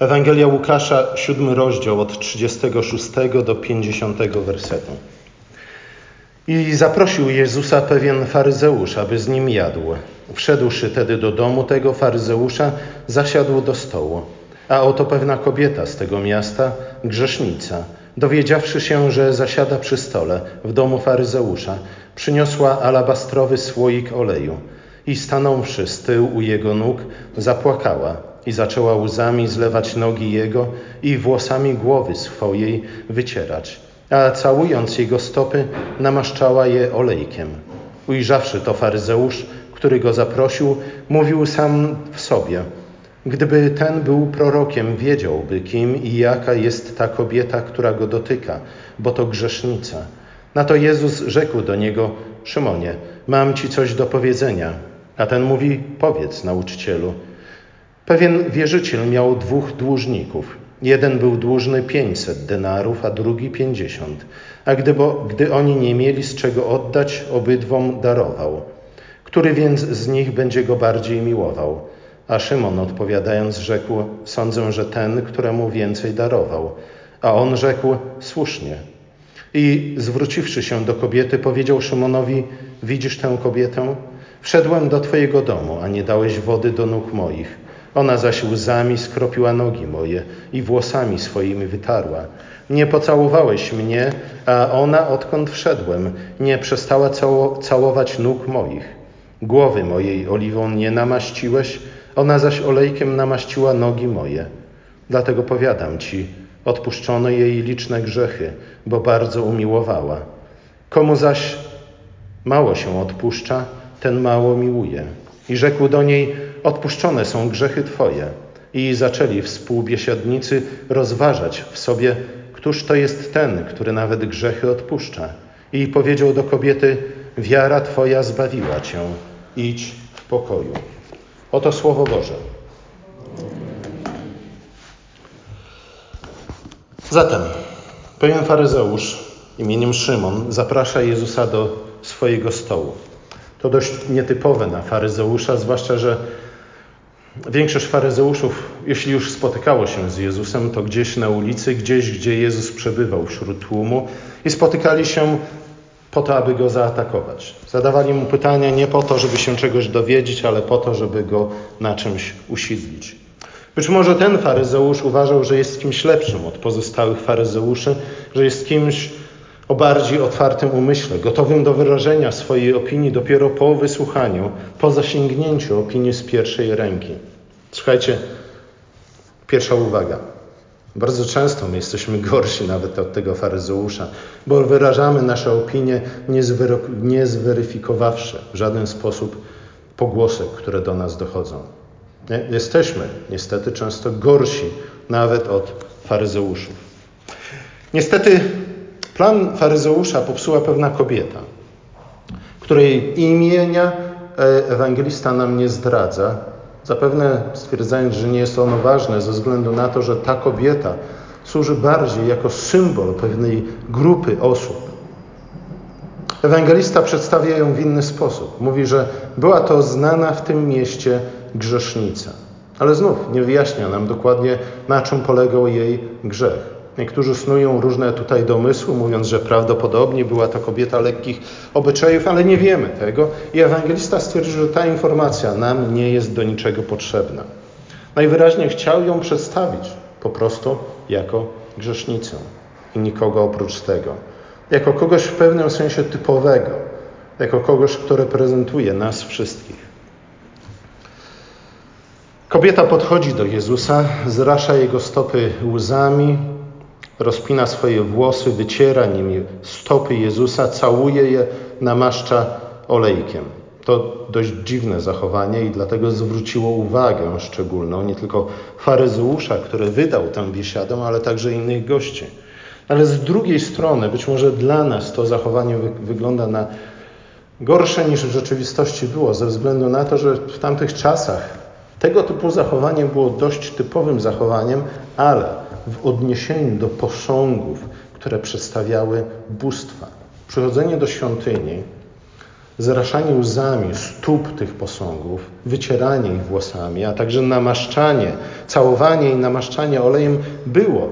Ewangelia Łukasza, siódmy rozdział od 36 do 50 wersetu. I zaprosił Jezusa pewien faryzeusz, aby z nim jadł. Wszedłszy tedy do domu tego faryzeusza, zasiadł do stołu. A oto pewna kobieta z tego miasta, grzesznica, dowiedziawszy się, że zasiada przy stole w domu faryzeusza, przyniosła alabastrowy słoik oleju i stanąwszy z tyłu u jego nóg, zapłakała i zaczęła łzami zlewać nogi jego i włosami głowy swojej wycierać, a całując jego stopy, namaszczała je olejkiem. Ujrzawszy to faryzeusz, który go zaprosił, mówił sam w sobie – Gdyby ten był prorokiem, wiedziałby, kim i jaka jest ta kobieta, która go dotyka, bo to grzesznica. Na to Jezus rzekł do niego: Szymonie, mam ci coś do powiedzenia. A ten mówi: Powiedz, nauczycielu. Pewien wierzyciel miał dwóch dłużników. Jeden był dłużny pięćset denarów, a drugi pięćdziesiąt. A gdy, bo, gdy oni nie mieli z czego oddać, obydwom darował. Który więc z nich będzie go bardziej miłował? A Szymon odpowiadając rzekł: Sądzę, że ten, któremu więcej darował. A on rzekł: Słusznie. I zwróciwszy się do kobiety, powiedział Szymonowi: Widzisz tę kobietę? Wszedłem do twojego domu, a nie dałeś wody do nóg moich. Ona zaś łzami skropiła nogi moje i włosami swoimi wytarła. Nie pocałowałeś mnie, a ona, odkąd wszedłem, nie przestała całować nóg moich. Głowy mojej oliwą nie namaściłeś, ona zaś olejkiem namaściła nogi moje. Dlatego powiadam ci, odpuszczono jej liczne grzechy, bo bardzo umiłowała. Komu zaś mało się odpuszcza, ten mało miłuje. I rzekł do niej: Odpuszczone są grzechy twoje. I zaczęli współbiesiadnicy rozważać w sobie, któż to jest ten, który nawet grzechy odpuszcza. I powiedział do kobiety: Wiara twoja zbawiła cię, idź w pokoju. Oto Słowo Boże. Zatem pewien faryzeusz imieniem Szymon zaprasza Jezusa do swojego stołu. To dość nietypowe na faryzeusza, zwłaszcza, że większość faryzeuszów, jeśli już spotykało się z Jezusem, to gdzieś na ulicy, gdzieś, gdzie Jezus przebywał wśród tłumu i spotykali się po to, aby go zaatakować. Zadawali mu pytania nie po to, żeby się czegoś dowiedzieć, ale po to, żeby go na czymś usidlić. Być może ten faryzeusz uważał, że jest kimś lepszym od pozostałych faryzeuszy, że jest kimś o bardziej otwartym umyśle, gotowym do wyrażenia swojej opinii dopiero po wysłuchaniu, po zasięgnięciu opinii z pierwszej ręki. Słuchajcie, pierwsza uwaga. Bardzo często my jesteśmy gorsi nawet od tego faryzeusza, bo wyrażamy nasze opinie nie zweryfikowawszy w żaden sposób pogłosek, które do nas dochodzą. Jesteśmy niestety często gorsi nawet od faryzeuszów. Niestety plan faryzeusza popsuła pewna kobieta, której imienia e, ewangelista nam nie zdradza, Zapewne stwierdzając, że nie jest ono ważne ze względu na to, że ta kobieta służy bardziej jako symbol pewnej grupy osób. Ewangelista przedstawia ją w inny sposób. Mówi, że była to znana w tym mieście grzesznica. Ale znów nie wyjaśnia nam dokładnie, na czym polegał jej grzech. Niektórzy snują różne tutaj domysły, mówiąc, że prawdopodobnie była to kobieta lekkich obyczajów, ale nie wiemy tego. I ewangelista stwierdził, że ta informacja nam nie jest do niczego potrzebna. Najwyraźniej chciał ją przedstawić po prostu jako grzesznicę i nikogo oprócz tego. Jako kogoś w pewnym sensie typowego, jako kogoś, kto reprezentuje nas wszystkich. Kobieta podchodzi do Jezusa, zrasza jego stopy łzami, rozpina swoje włosy, wyciera nimi stopy Jezusa, całuje je, namaszcza olejkiem. To dość dziwne zachowanie i dlatego zwróciło uwagę szczególną nie tylko faryzeusza, który wydał tę biesiadę, ale także innych gości. Ale z drugiej strony, być może dla nas to zachowanie wygląda na gorsze niż w rzeczywistości było, ze względu na to, że w tamtych czasach tego typu zachowanie było dość typowym zachowaniem, ale w odniesieniu do posągów, które przedstawiały bóstwa. Przychodzenie do świątyni zraszanie łzami stóp tych posągów, wycieranie ich włosami, a także namaszczanie, całowanie i namaszczanie olejem było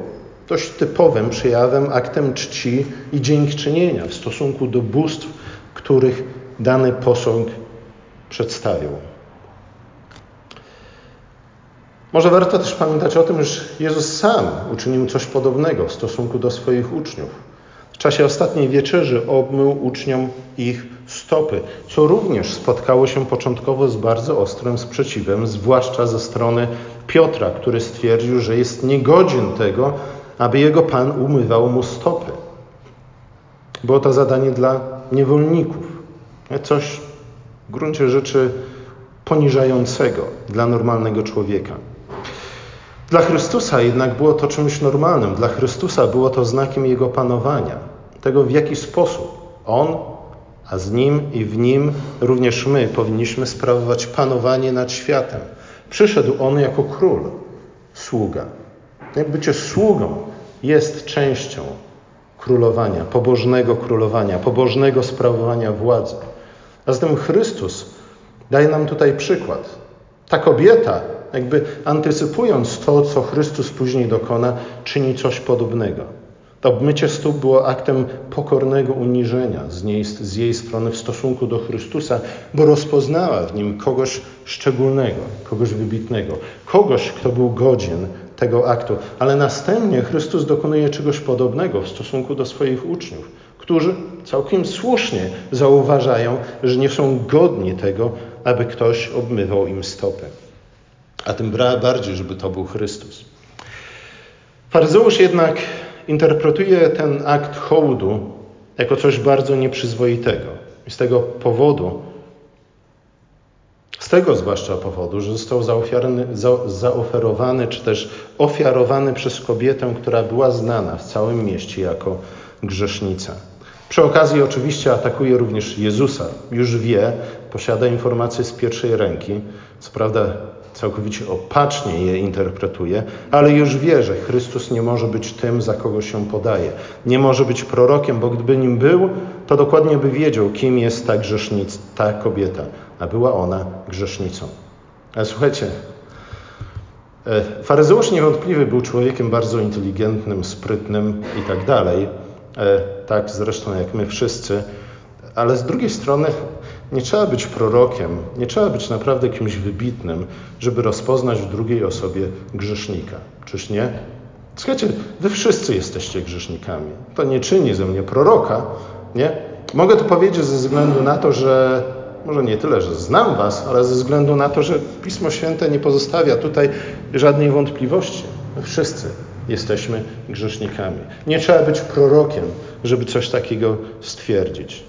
dość typowym przejawem, aktem czci i dziękczynienia w stosunku do bóstw, których dany posąg przedstawił. Może warto też pamiętać o tym, że Jezus sam uczynił coś podobnego w stosunku do swoich uczniów. W czasie ostatniej wieczerzy obmył uczniom ich stopy, co również spotkało się początkowo z bardzo ostrym sprzeciwem, zwłaszcza ze strony Piotra, który stwierdził, że jest niegodzien tego, aby jego Pan umywał mu stopy. Było to zadanie dla niewolników. Coś w gruncie rzeczy poniżającego dla normalnego człowieka. Dla Chrystusa jednak było to czymś normalnym. Dla Chrystusa było to znakiem Jego panowania. Tego, w jaki sposób On, a z Nim i w Nim również my powinniśmy sprawować panowanie nad światem. Przyszedł On jako król, sługa. Jak bycie sługą jest częścią królowania, pobożnego królowania, pobożnego sprawowania władzy. A zatem Chrystus daje nam tutaj przykład. Ta kobieta jakby antycypując to, co Chrystus później dokona, czyni coś podobnego. To obmycie stóp było aktem pokornego uniżenia z, niej, z jej strony w stosunku do Chrystusa, bo rozpoznała w nim kogoś szczególnego, kogoś wybitnego, kogoś, kto był godzien tego aktu. Ale następnie Chrystus dokonuje czegoś podobnego w stosunku do swoich uczniów, którzy całkiem słusznie zauważają, że nie są godni tego, aby ktoś obmywał im stopy a tym bardziej, żeby to był Chrystus. Faryzeusz jednak interpretuje ten akt hołdu jako coś bardzo nieprzyzwoitego. I z tego powodu, z tego zwłaszcza powodu, że został zaoferowany, czy też ofiarowany przez kobietę, która była znana w całym mieście jako grzesznica. Przy okazji oczywiście atakuje również Jezusa. Już wie, posiada informacje z pierwszej ręki. Co prawda całkowicie opacznie je interpretuje, ale już wie, że Chrystus nie może być tym, za kogo się podaje. Nie może być prorokiem, bo gdyby nim był, to dokładnie by wiedział, kim jest ta grzesznica, ta kobieta, a była ona grzesznicą. Ale słuchajcie, e, faryzeusz niewątpliwie był człowiekiem bardzo inteligentnym, sprytnym i tak dalej, e, tak zresztą jak my wszyscy, ale z drugiej strony nie trzeba być prorokiem, nie trzeba być naprawdę kimś wybitnym, żeby rozpoznać w drugiej osobie grzesznika. Czyż nie? Słuchajcie, wy wszyscy jesteście grzesznikami. To nie czyni ze mnie proroka, nie? Mogę to powiedzieć ze względu na to, że może nie tyle, że znam was, ale ze względu na to, że Pismo Święte nie pozostawia tutaj żadnej wątpliwości. My wszyscy jesteśmy grzesznikami. Nie trzeba być prorokiem, żeby coś takiego stwierdzić.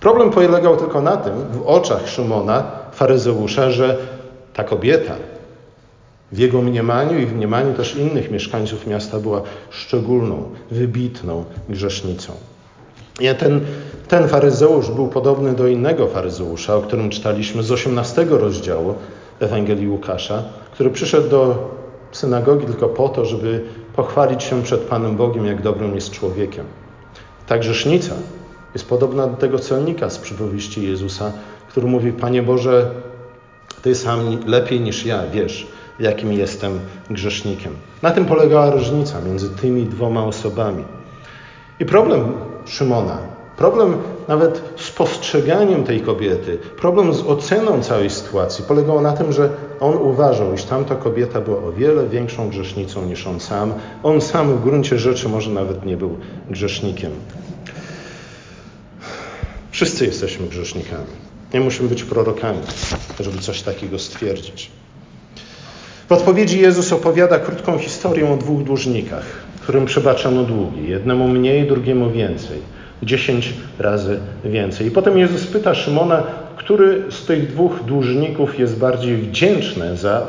Problem polegał tylko na tym, w oczach Szymona, faryzeusza, że ta kobieta w jego mniemaniu i w mniemaniu też innych mieszkańców miasta była szczególną, wybitną grzesznicą. I ten, ten faryzeusz był podobny do innego faryzeusza, o którym czytaliśmy z 18 rozdziału Ewangelii Łukasza, który przyszedł do synagogi tylko po to, żeby pochwalić się przed Panem Bogiem, jak dobrym jest człowiekiem. Ta grzesznica jest podobna do tego celnika z przypowieści Jezusa, który mówi: Panie Boże, Ty sam lepiej niż ja wiesz, jakim jestem grzesznikiem. Na tym polegała różnica między tymi dwoma osobami. I problem Szymona, problem nawet z postrzeganiem tej kobiety, problem z oceną całej sytuacji polegał na tym, że on uważał, iż tamta kobieta była o wiele większą grzesznicą niż on sam. On sam w gruncie rzeczy może nawet nie był grzesznikiem. Wszyscy jesteśmy grzesznikami. Nie musimy być prorokami, żeby coś takiego stwierdzić. W odpowiedzi Jezus opowiada krótką historię o dwóch dłużnikach, którym przebaczono długi. Jednemu mniej, drugiemu więcej. Dziesięć razy więcej. I potem Jezus pyta Szymona, który z tych dwóch dłużników jest bardziej wdzięczny za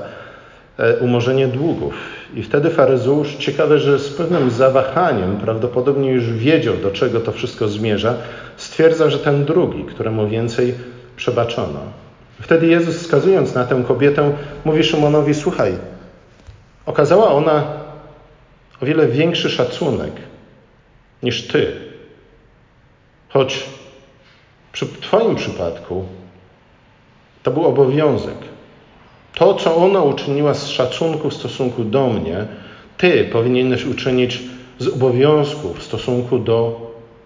e, umorzenie długów. I wtedy faryzeusz, ciekawe, że z pewnym zawahaniem, prawdopodobnie już wiedział, do czego to wszystko zmierza, stwierdza, że ten drugi, któremu więcej przebaczono. Wtedy Jezus, wskazując na tę kobietę, mówi Szymonowi: Słuchaj, okazała ona o wiele większy szacunek niż ty. Choć Przy Twoim przypadku to był obowiązek. To, co ona uczyniła z szacunku w stosunku do mnie, Ty powinieneś uczynić z obowiązku w stosunku do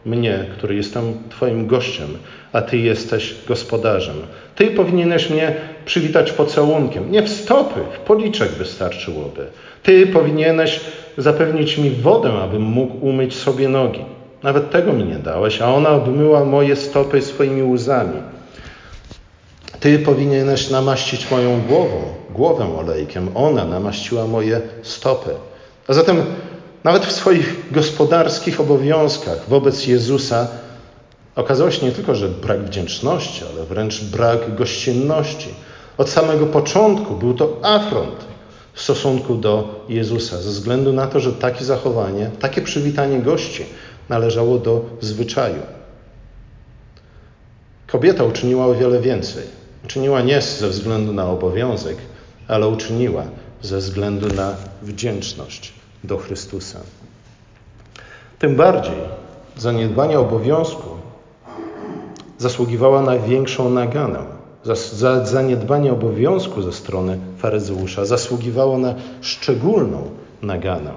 mnie, który jestem Twoim gościem, a Ty jesteś gospodarzem. Ty powinieneś mnie przywitać pocałunkiem. Nie w stopy, w policzek wystarczyłoby. Ty powinieneś zapewnić mi wodę, abym mógł umyć sobie nogi. Nawet tego mi nie dałeś, a ona obmyła moje stopy swoimi łzami. Ty powinieneś namaścić moją głową, głowę olejkiem. Ona namaściła moje stopy. A zatem nawet w swoich gospodarskich obowiązkach wobec Jezusa okazało się nie tylko, że brak wdzięczności, ale wręcz brak gościnności. Od samego początku był to afront w stosunku do Jezusa, ze względu na to, że takie zachowanie, takie przywitanie gości należało do zwyczaju. Kobieta uczyniła o wiele więcej. Uczyniła nie ze względu na obowiązek, ale uczyniła ze względu na wdzięczność do Chrystusa. Tym bardziej zaniedbanie obowiązku zasługiwała na większą naganę. Za zaniedbanie obowiązku ze strony faryzeusza zasługiwało na szczególną naganę.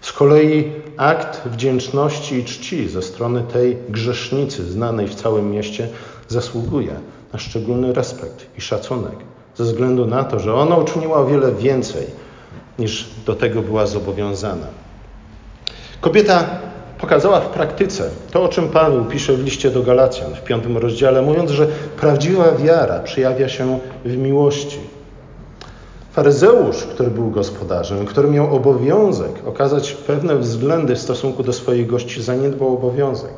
Z kolei akt wdzięczności i czci ze strony tej grzesznicy znanej w całym mieście zasługuje na szczególny respekt i szacunek, ze względu na to, że ona uczyniła o wiele więcej niż do tego była zobowiązana. Kobieta pokazała w praktyce to, o czym Paweł pisze w liście do Galacjan w piątym rozdziale, mówiąc, że prawdziwa wiara przejawia się w miłości. Faryzeusz, który był gospodarzem, który miał obowiązek okazać pewne względy w stosunku do swoich gości, zaniedbał obowiązek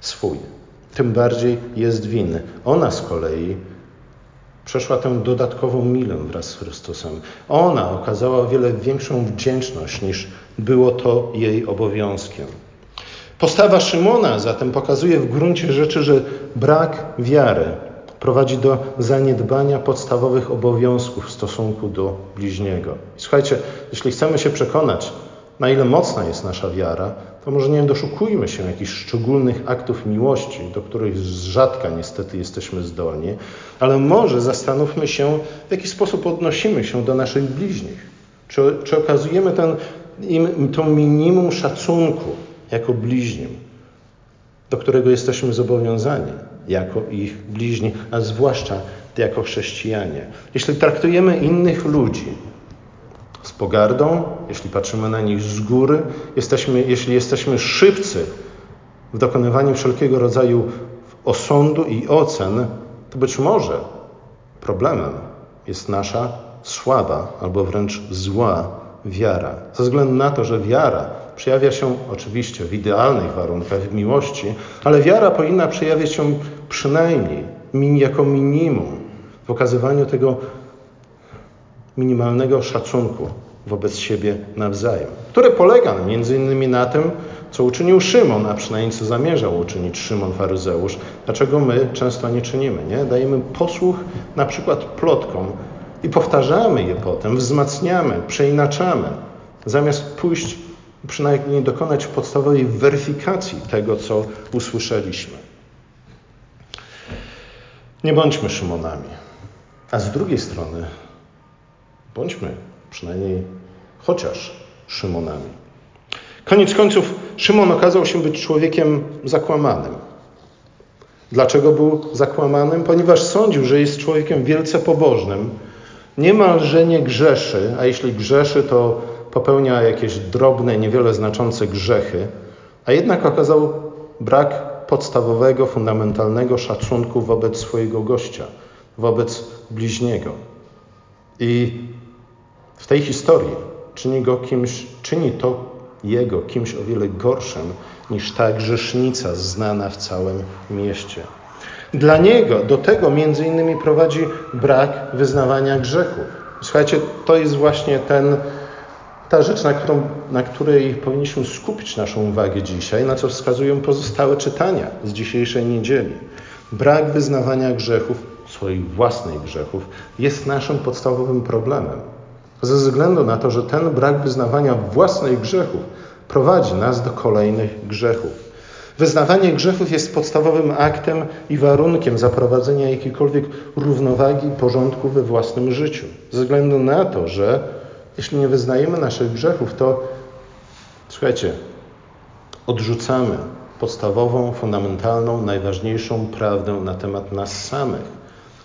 swój. Tym bardziej jest winny. Ona z kolei przeszła tę dodatkową milę wraz z Chrystusem. Ona okazała o wiele większą wdzięczność niż było to jej obowiązkiem. Postawa Szymona zatem pokazuje w gruncie rzeczy, że brak wiary prowadzi do zaniedbania podstawowych obowiązków w stosunku do bliźniego. słuchajcie, jeśli chcemy się przekonać, na ile mocna jest nasza wiara, to może nie doszukujmy się jakichś szczególnych aktów miłości, do których z rzadka niestety jesteśmy zdolni, ale może zastanówmy się, w jaki sposób odnosimy się do naszych bliźnich. Czy, czy okazujemy ten, im to minimum szacunku jako bliźnim, do którego jesteśmy zobowiązani jako ich bliźni, a zwłaszcza jako chrześcijanie. Jeśli traktujemy innych ludzi pogardą, jeśli patrzymy na nich z góry, jesteśmy, jeśli jesteśmy szybcy w dokonywaniu wszelkiego rodzaju osądu i ocen, to być może problemem jest nasza słaba albo wręcz zła wiara. Ze względu na to, że wiara przejawia się oczywiście w idealnych warunkach, w miłości, ale wiara powinna przejawiać się przynajmniej jako minimum w okazywaniu tego minimalnego szacunku wobec siebie nawzajem, które polega między innymi na tym, co uczynił Szymon, a przynajmniej co zamierzał uczynić Szymon faryzeusz, dlaczego my często nie czynimy, nie? Dajemy posłuch na przykład plotkom i powtarzamy je potem, wzmacniamy, przeinaczamy, zamiast pójść przynajmniej dokonać podstawowej weryfikacji tego, co usłyszeliśmy. Nie bądźmy Szymonami, a z drugiej strony bądźmy przynajmniej chociaż Szymonami. Koniec końców, Szymon okazał się być człowiekiem zakłamanym. Dlaczego był zakłamanym? Ponieważ sądził, że jest człowiekiem wielce pobożnym, niemalże nie grzeszy, a jeśli grzeszy, to popełnia jakieś drobne, niewiele znaczące grzechy, a jednak okazał brak podstawowego, fundamentalnego szacunku wobec swojego gościa, wobec bliźniego. I w tej historii czyni, go kimś, czyni to jego kimś o wiele gorszym niż ta grzesznica znana w całym mieście. Dla niego do tego między innymi prowadzi brak wyznawania grzechów. Słuchajcie, to jest właśnie ten, ta rzecz, na, którą, na której powinniśmy skupić naszą uwagę dzisiaj, na co wskazują pozostałe czytania z dzisiejszej niedzieli. Brak wyznawania grzechów, swoich własnych grzechów, jest naszym podstawowym problemem. Ze względu na to, że ten brak wyznawania własnych grzechów prowadzi nas do kolejnych grzechów. Wyznawanie grzechów jest podstawowym aktem i warunkiem zaprowadzenia jakiejkolwiek równowagi i porządku we własnym życiu. Ze względu na to, że jeśli nie wyznajemy naszych grzechów, to słuchajcie, odrzucamy podstawową, fundamentalną, najważniejszą prawdę na temat nas samych,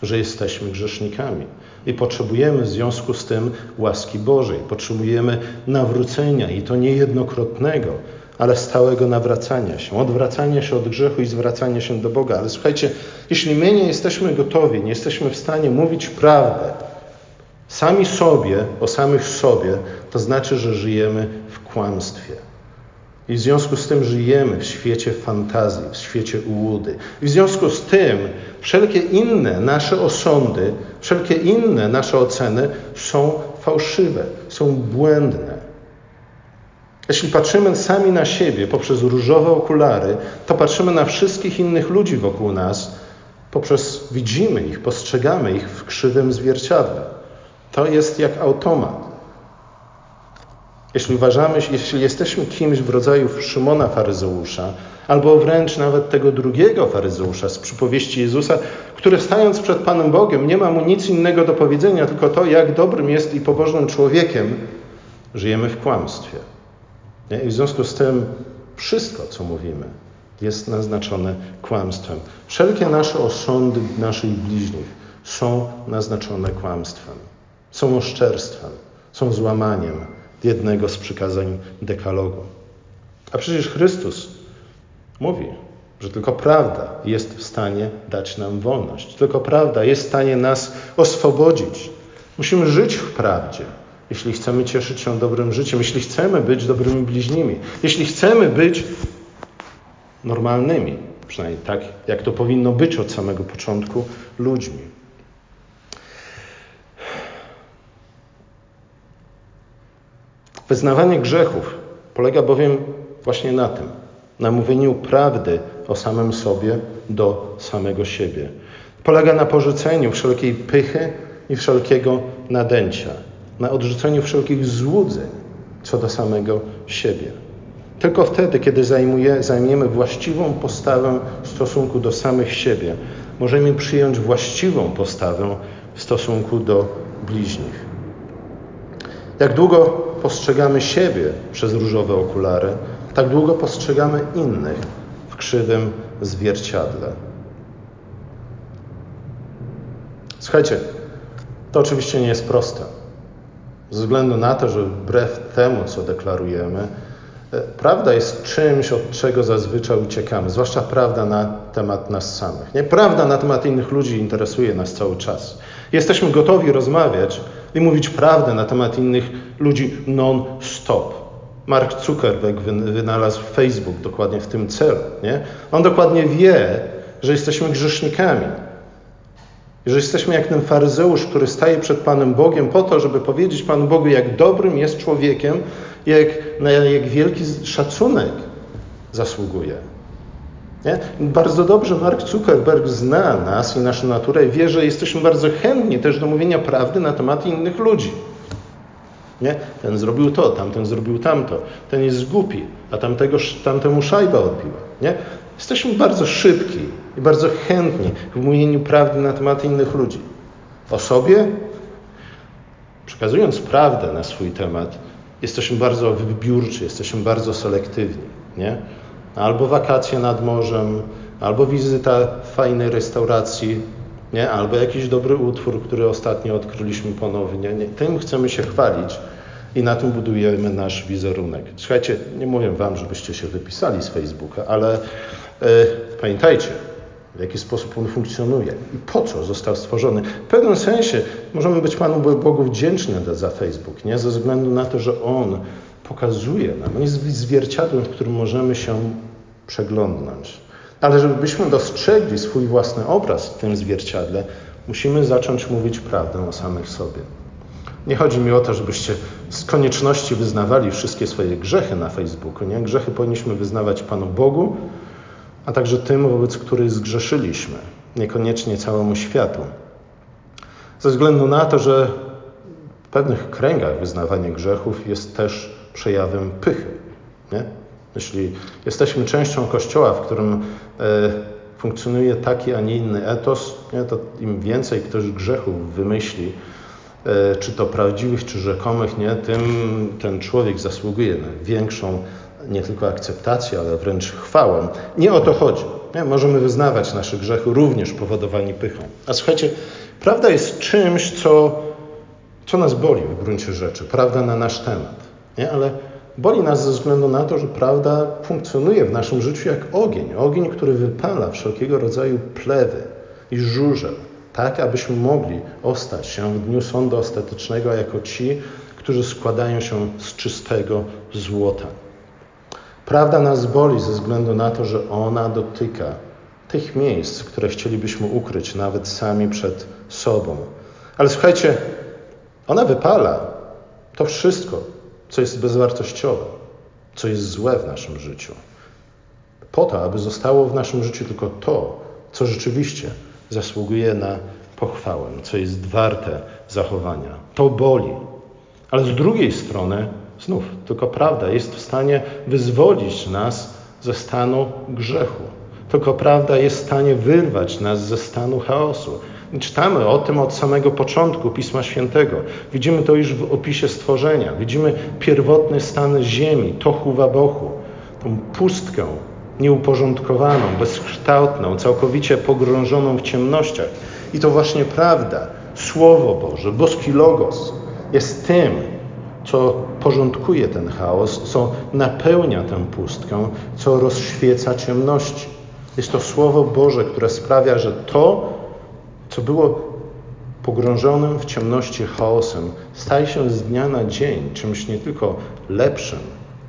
że jesteśmy grzesznikami. I potrzebujemy w związku z tym łaski Bożej, potrzebujemy nawrócenia i to niejednokrotnego, ale stałego nawracania się, odwracania się od grzechu i zwracania się do Boga. Ale słuchajcie, jeśli my nie jesteśmy gotowi, nie jesteśmy w stanie mówić prawdę sami sobie, o samych sobie, to znaczy, że żyjemy w kłamstwie. I w związku z tym żyjemy w świecie fantazji, w świecie ułudy. I w związku z tym wszelkie inne nasze osądy, wszelkie inne nasze oceny są fałszywe, są błędne. Jeśli patrzymy sami na siebie poprzez różowe okulary, to patrzymy na wszystkich innych ludzi wokół nas poprzez widzimy ich, postrzegamy ich w krzywym zwierciadle. To jest jak automat. Jeśli uważamy, jeśli jesteśmy kimś w rodzaju Szymona faryzeusza, albo wręcz nawet tego drugiego faryzeusza z przypowieści Jezusa, który stając przed Panem Bogiem nie ma mu nic innego do powiedzenia, tylko to, jak dobrym jest i pobożnym człowiekiem, żyjemy w kłamstwie. I w związku z tym wszystko, co mówimy, jest naznaczone kłamstwem. Wszelkie nasze osądy naszych bliźnich są naznaczone kłamstwem, są oszczerstwem, są złamaniem jednego z przykazań dekalogu. A przecież Chrystus mówi, że tylko prawda jest w stanie dać nam wolność. Tylko prawda jest w stanie nas oswobodzić. Musimy żyć w prawdzie, jeśli chcemy cieszyć się dobrym życiem, jeśli chcemy być dobrymi bliźnimi, jeśli chcemy być normalnymi, przynajmniej tak, jak to powinno być od samego początku, ludźmi. Wyznawanie grzechów polega bowiem właśnie na tym, na mówieniu prawdy o samym sobie do samego siebie. Polega na porzuceniu wszelkiej pychy i wszelkiego nadęcia, na odrzuceniu wszelkich złudzeń co do samego siebie. Tylko wtedy, kiedy zajmuje, zajmiemy właściwą postawę w stosunku do samych siebie, możemy przyjąć właściwą postawę w stosunku do bliźnich. Jak długo postrzegamy siebie przez różowe okulary, tak długo postrzegamy innych w krzywym zwierciadle. Słuchajcie, to oczywiście nie jest proste. Ze względu na to, że wbrew temu, co deklarujemy, e, prawda jest czymś, od czego zazwyczaj uciekamy, zwłaszcza prawda na temat nas samych. Nie? Prawda na temat innych ludzi interesuje nas cały czas. Jesteśmy gotowi rozmawiać i mówić prawdę na temat innych ludzi non-stop. Mark Zuckerberg wynalazł Facebook dokładnie w tym celu. Nie? On dokładnie wie, że jesteśmy grzesznikami. Że jesteśmy jak ten faryzeusz, który staje przed Panem Bogiem po to, żeby powiedzieć Panu Bogu, jak dobrym jest człowiekiem, jak, jak wielki szacunek zasługuje. Nie? Bardzo dobrze Mark Zuckerberg zna nas i naszą naturę i wie, że jesteśmy bardzo chętni też do mówienia prawdy na temat innych ludzi. Nie? Ten zrobił to, tamten zrobił tamto, ten jest głupi, a tamtego, tamtemu szajba odbiła. Nie? Jesteśmy bardzo szybki i bardzo chętni w mówieniu prawdy na temat innych ludzi. O sobie, przekazując prawdę na swój temat, jesteśmy bardzo wybiórczy, jesteśmy bardzo selektywni. Nie? Albo wakacje nad morzem, albo wizyta fajnej restauracji, nie? albo jakiś dobry utwór, który ostatnio odkryliśmy ponownie. Nie? Tym chcemy się chwalić i na tym budujemy nasz wizerunek. Słuchajcie, nie mówię wam, żebyście się wypisali z Facebooka, ale e, pamiętajcie, w jaki sposób on funkcjonuje i po co został stworzony. W pewnym sensie możemy być Panu Bogu wdzięczni za Facebook, nie? ze względu na to, że On pokazuje nam, On jest zwierciadłem, w którym możemy się przeglądnąć. Ale żebyśmy dostrzegli swój własny obraz w tym zwierciadle, musimy zacząć mówić prawdę o samych sobie. Nie chodzi mi o to, żebyście z konieczności wyznawali wszystkie swoje grzechy na Facebooku. Nie? Grzechy powinniśmy wyznawać Panu Bogu, a także tym, wobec których zgrzeszyliśmy, niekoniecznie całemu światu. Ze względu na to, że w pewnych kręgach wyznawanie grzechów jest też przejawem pychy. Nie? Jeśli jesteśmy częścią Kościoła, w którym e, funkcjonuje taki, a nie inny etos, nie, to im więcej ktoś grzechów wymyśli, e, czy to prawdziwych, czy rzekomych, nie, tym ten człowiek zasługuje na większą nie tylko akceptację, ale wręcz chwałę. Nie o to chodzi. Nie? Możemy wyznawać nasze grzechy również powodowani pychą. A słuchajcie, prawda jest czymś, co, co nas boli w gruncie rzeczy. Prawda na nasz temat. Nie? Ale boli nas ze względu na to, że prawda funkcjonuje w naszym życiu jak ogień. Ogień, który wypala wszelkiego rodzaju plewy i żurzel. Tak, abyśmy mogli ostać się w dniu sądu ostatecznego jako ci, którzy składają się z czystego złota. Prawda nas boli ze względu na to, że ona dotyka tych miejsc, które chcielibyśmy ukryć nawet sami przed sobą. Ale słuchajcie, ona wypala to wszystko, co jest bezwartościowe, co jest złe w naszym życiu. Po to, aby zostało w naszym życiu tylko to, co rzeczywiście zasługuje na pochwałę, co jest warte zachowania. To boli. Ale z drugiej strony Znów, tylko prawda jest w stanie wyzwolić nas ze stanu grzechu. Tylko prawda jest w stanie wyrwać nas ze stanu chaosu. Czytamy o tym od samego początku Pisma Świętego. Widzimy to już w opisie stworzenia. Widzimy pierwotny stan ziemi, tochu wabochu, tą pustkę nieuporządkowaną, bezkształtną, całkowicie pogrążoną w ciemnościach. I to właśnie prawda, Słowo Boże, boski Logos jest tym, co porządkuje ten chaos, co napełnia tę pustkę, co rozświeca ciemności. Jest to Słowo Boże, które sprawia, że to, co było pogrążonym w ciemności chaosem, staje się z dnia na dzień czymś nie tylko lepszym,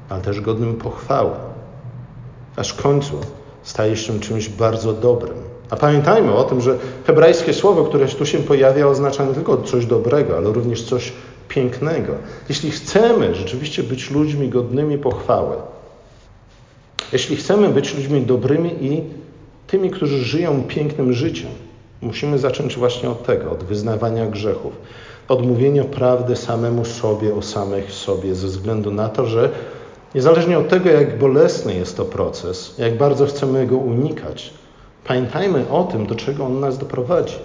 ale też godnym pochwały. Aż w końcu staje się czymś bardzo dobrym. A pamiętajmy o tym, że hebrajskie słowo, które tu się pojawia, oznacza nie tylko coś dobrego, ale również coś pięknego. Jeśli chcemy rzeczywiście być ludźmi godnymi pochwały, jeśli chcemy być ludźmi dobrymi i tymi, którzy żyją pięknym życiem, musimy zacząć właśnie od tego, od wyznawania grzechów, od mówienia prawdy samemu sobie o samych sobie, ze względu na to, że niezależnie od tego, jak bolesny jest to proces, jak bardzo chcemy go unikać, pamiętajmy o tym, do czego on nas doprowadzi.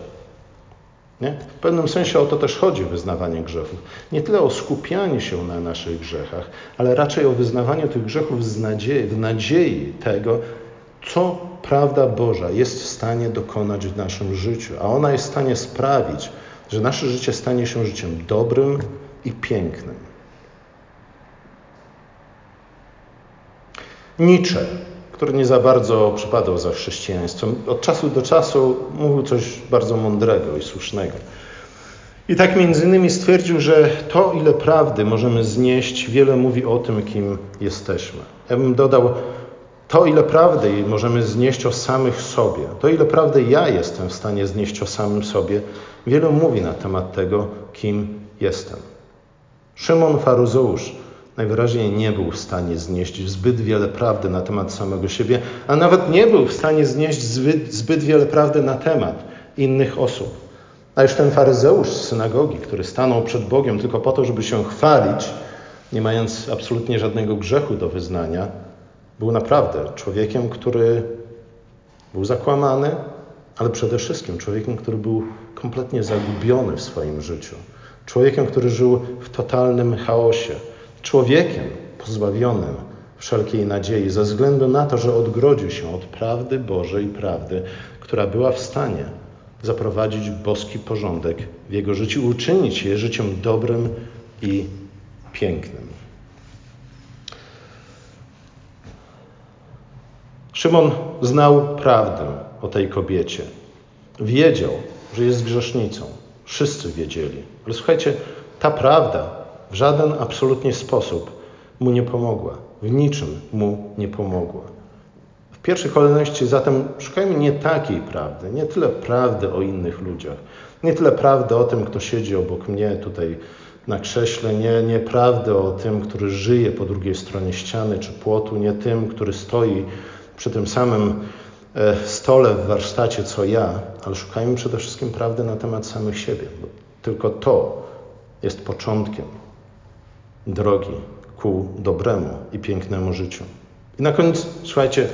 Nie? W pewnym sensie o to też chodzi wyznawanie grzechów. Nie tyle o skupianie się na naszych grzechach, ale raczej o wyznawanie tych grzechów z nadziei, w nadziei tego, co prawda Boża jest w stanie dokonać w naszym życiu, a ona jest w stanie sprawić, że nasze życie stanie się życiem dobrym i pięknym. Nietzsche który nie za bardzo przypadał za chrześcijaństwem. Od czasu do czasu mówił coś bardzo mądrego i słusznego. I tak między innymi stwierdził, że to, ile prawdy możemy znieść, wiele mówi o tym, kim jesteśmy. Ja bym dodał, to, ile prawdy możemy znieść o samych sobie, to, ile prawdy ja jestem w stanie znieść o samym sobie, wiele mówi na temat tego, kim jestem. Szymon Faruzeusz najwyraźniej nie był w stanie znieść zbyt wiele prawdy na temat samego siebie, a nawet nie był w stanie znieść zbyt, zbyt wiele prawdy na temat innych osób. A już ten faryzeusz z synagogi, który stanął przed Bogiem tylko po to, żeby się chwalić, nie mając absolutnie żadnego grzechu do wyznania, był naprawdę człowiekiem, który był zakłamany, ale przede wszystkim człowiekiem, który był kompletnie zagubiony w swoim życiu. Człowiekiem, który żył w totalnym chaosie, człowiekiem pozbawionym wszelkiej nadziei, ze względu na to, że odgrodził się od prawdy Bożej prawdy, która była w stanie zaprowadzić boski porządek w jego życiu, uczynić je życiem dobrym i pięknym. Szymon znał prawdę o tej kobiecie. Wiedział, że jest grzesznicą. Wszyscy wiedzieli. Ale słuchajcie, ta prawda w żaden absolutnie sposób mu nie pomogła. W niczym mu nie pomogła. W pierwszej kolejności zatem szukajmy nie takiej prawdy, nie tyle prawdy o innych ludziach, nie tyle prawdy o tym, kto siedzi obok mnie tutaj na krześle, nie, nie prawdy o tym, który żyje po drugiej stronie ściany czy płotu, nie tym, który stoi przy tym samym e, stole w warsztacie co ja, ale szukajmy przede wszystkim prawdy na temat samych siebie, bo tylko to jest początkiem drogi ku dobremu i pięknemu życiu. I na koniec, słuchajcie,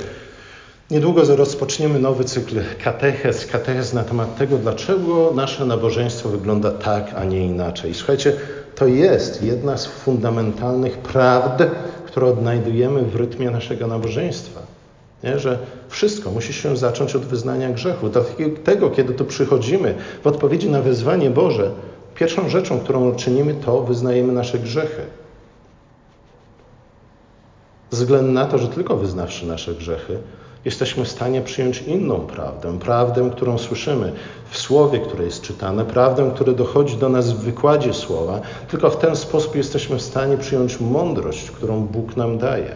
niedługo rozpoczniemy nowy cykl katechez, katechez na temat tego, dlaczego nasze nabożeństwo wygląda tak, a nie inaczej. Słuchajcie, to jest jedna z fundamentalnych prawd, które odnajdujemy w rytmie naszego nabożeństwa. Nie? Że wszystko musi się zacząć od wyznania grzechu. Dlatego, kiedy tu przychodzimy w odpowiedzi na wezwanie Boże, pierwszą rzeczą, którą czynimy, to wyznajemy nasze grzechy. Ze względu na to, że tylko wyznawszy nasze grzechy, jesteśmy w stanie przyjąć inną prawdę, prawdę, którą słyszymy w słowie, które jest czytane, prawdę, która dochodzi do nas w wykładzie słowa. Tylko w ten sposób jesteśmy w stanie przyjąć mądrość, którą Bóg nam daje.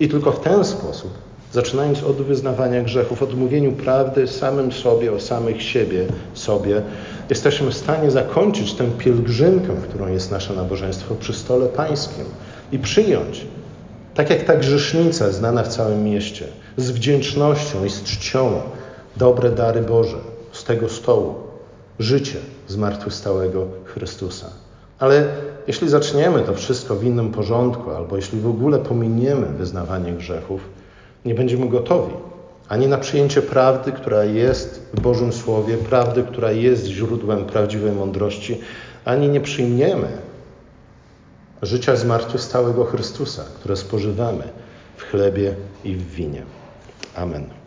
I tylko w ten sposób, zaczynając od wyznawania grzechów, od mówieniu prawdy samym sobie, o samych siebie, sobie, jesteśmy w stanie zakończyć tę pielgrzymkę, którą jest nasze nabożeństwo przy stole pańskim i przyjąć tak jak ta grzesznica znana w całym mieście, z wdzięcznością i z czcią dobre dary Boże z tego stołu, życie zmartwychwstałego Chrystusa. Ale jeśli zaczniemy to wszystko w innym porządku, albo jeśli w ogóle pominiemy wyznawanie grzechów, nie będziemy gotowi ani na przyjęcie prawdy, która jest w Bożym Słowie, prawdy, która jest źródłem prawdziwej mądrości, ani nie przyjmiemy życia zmartwychwstałego Chrystusa, które spożywamy w chlebie i w winie. Amen.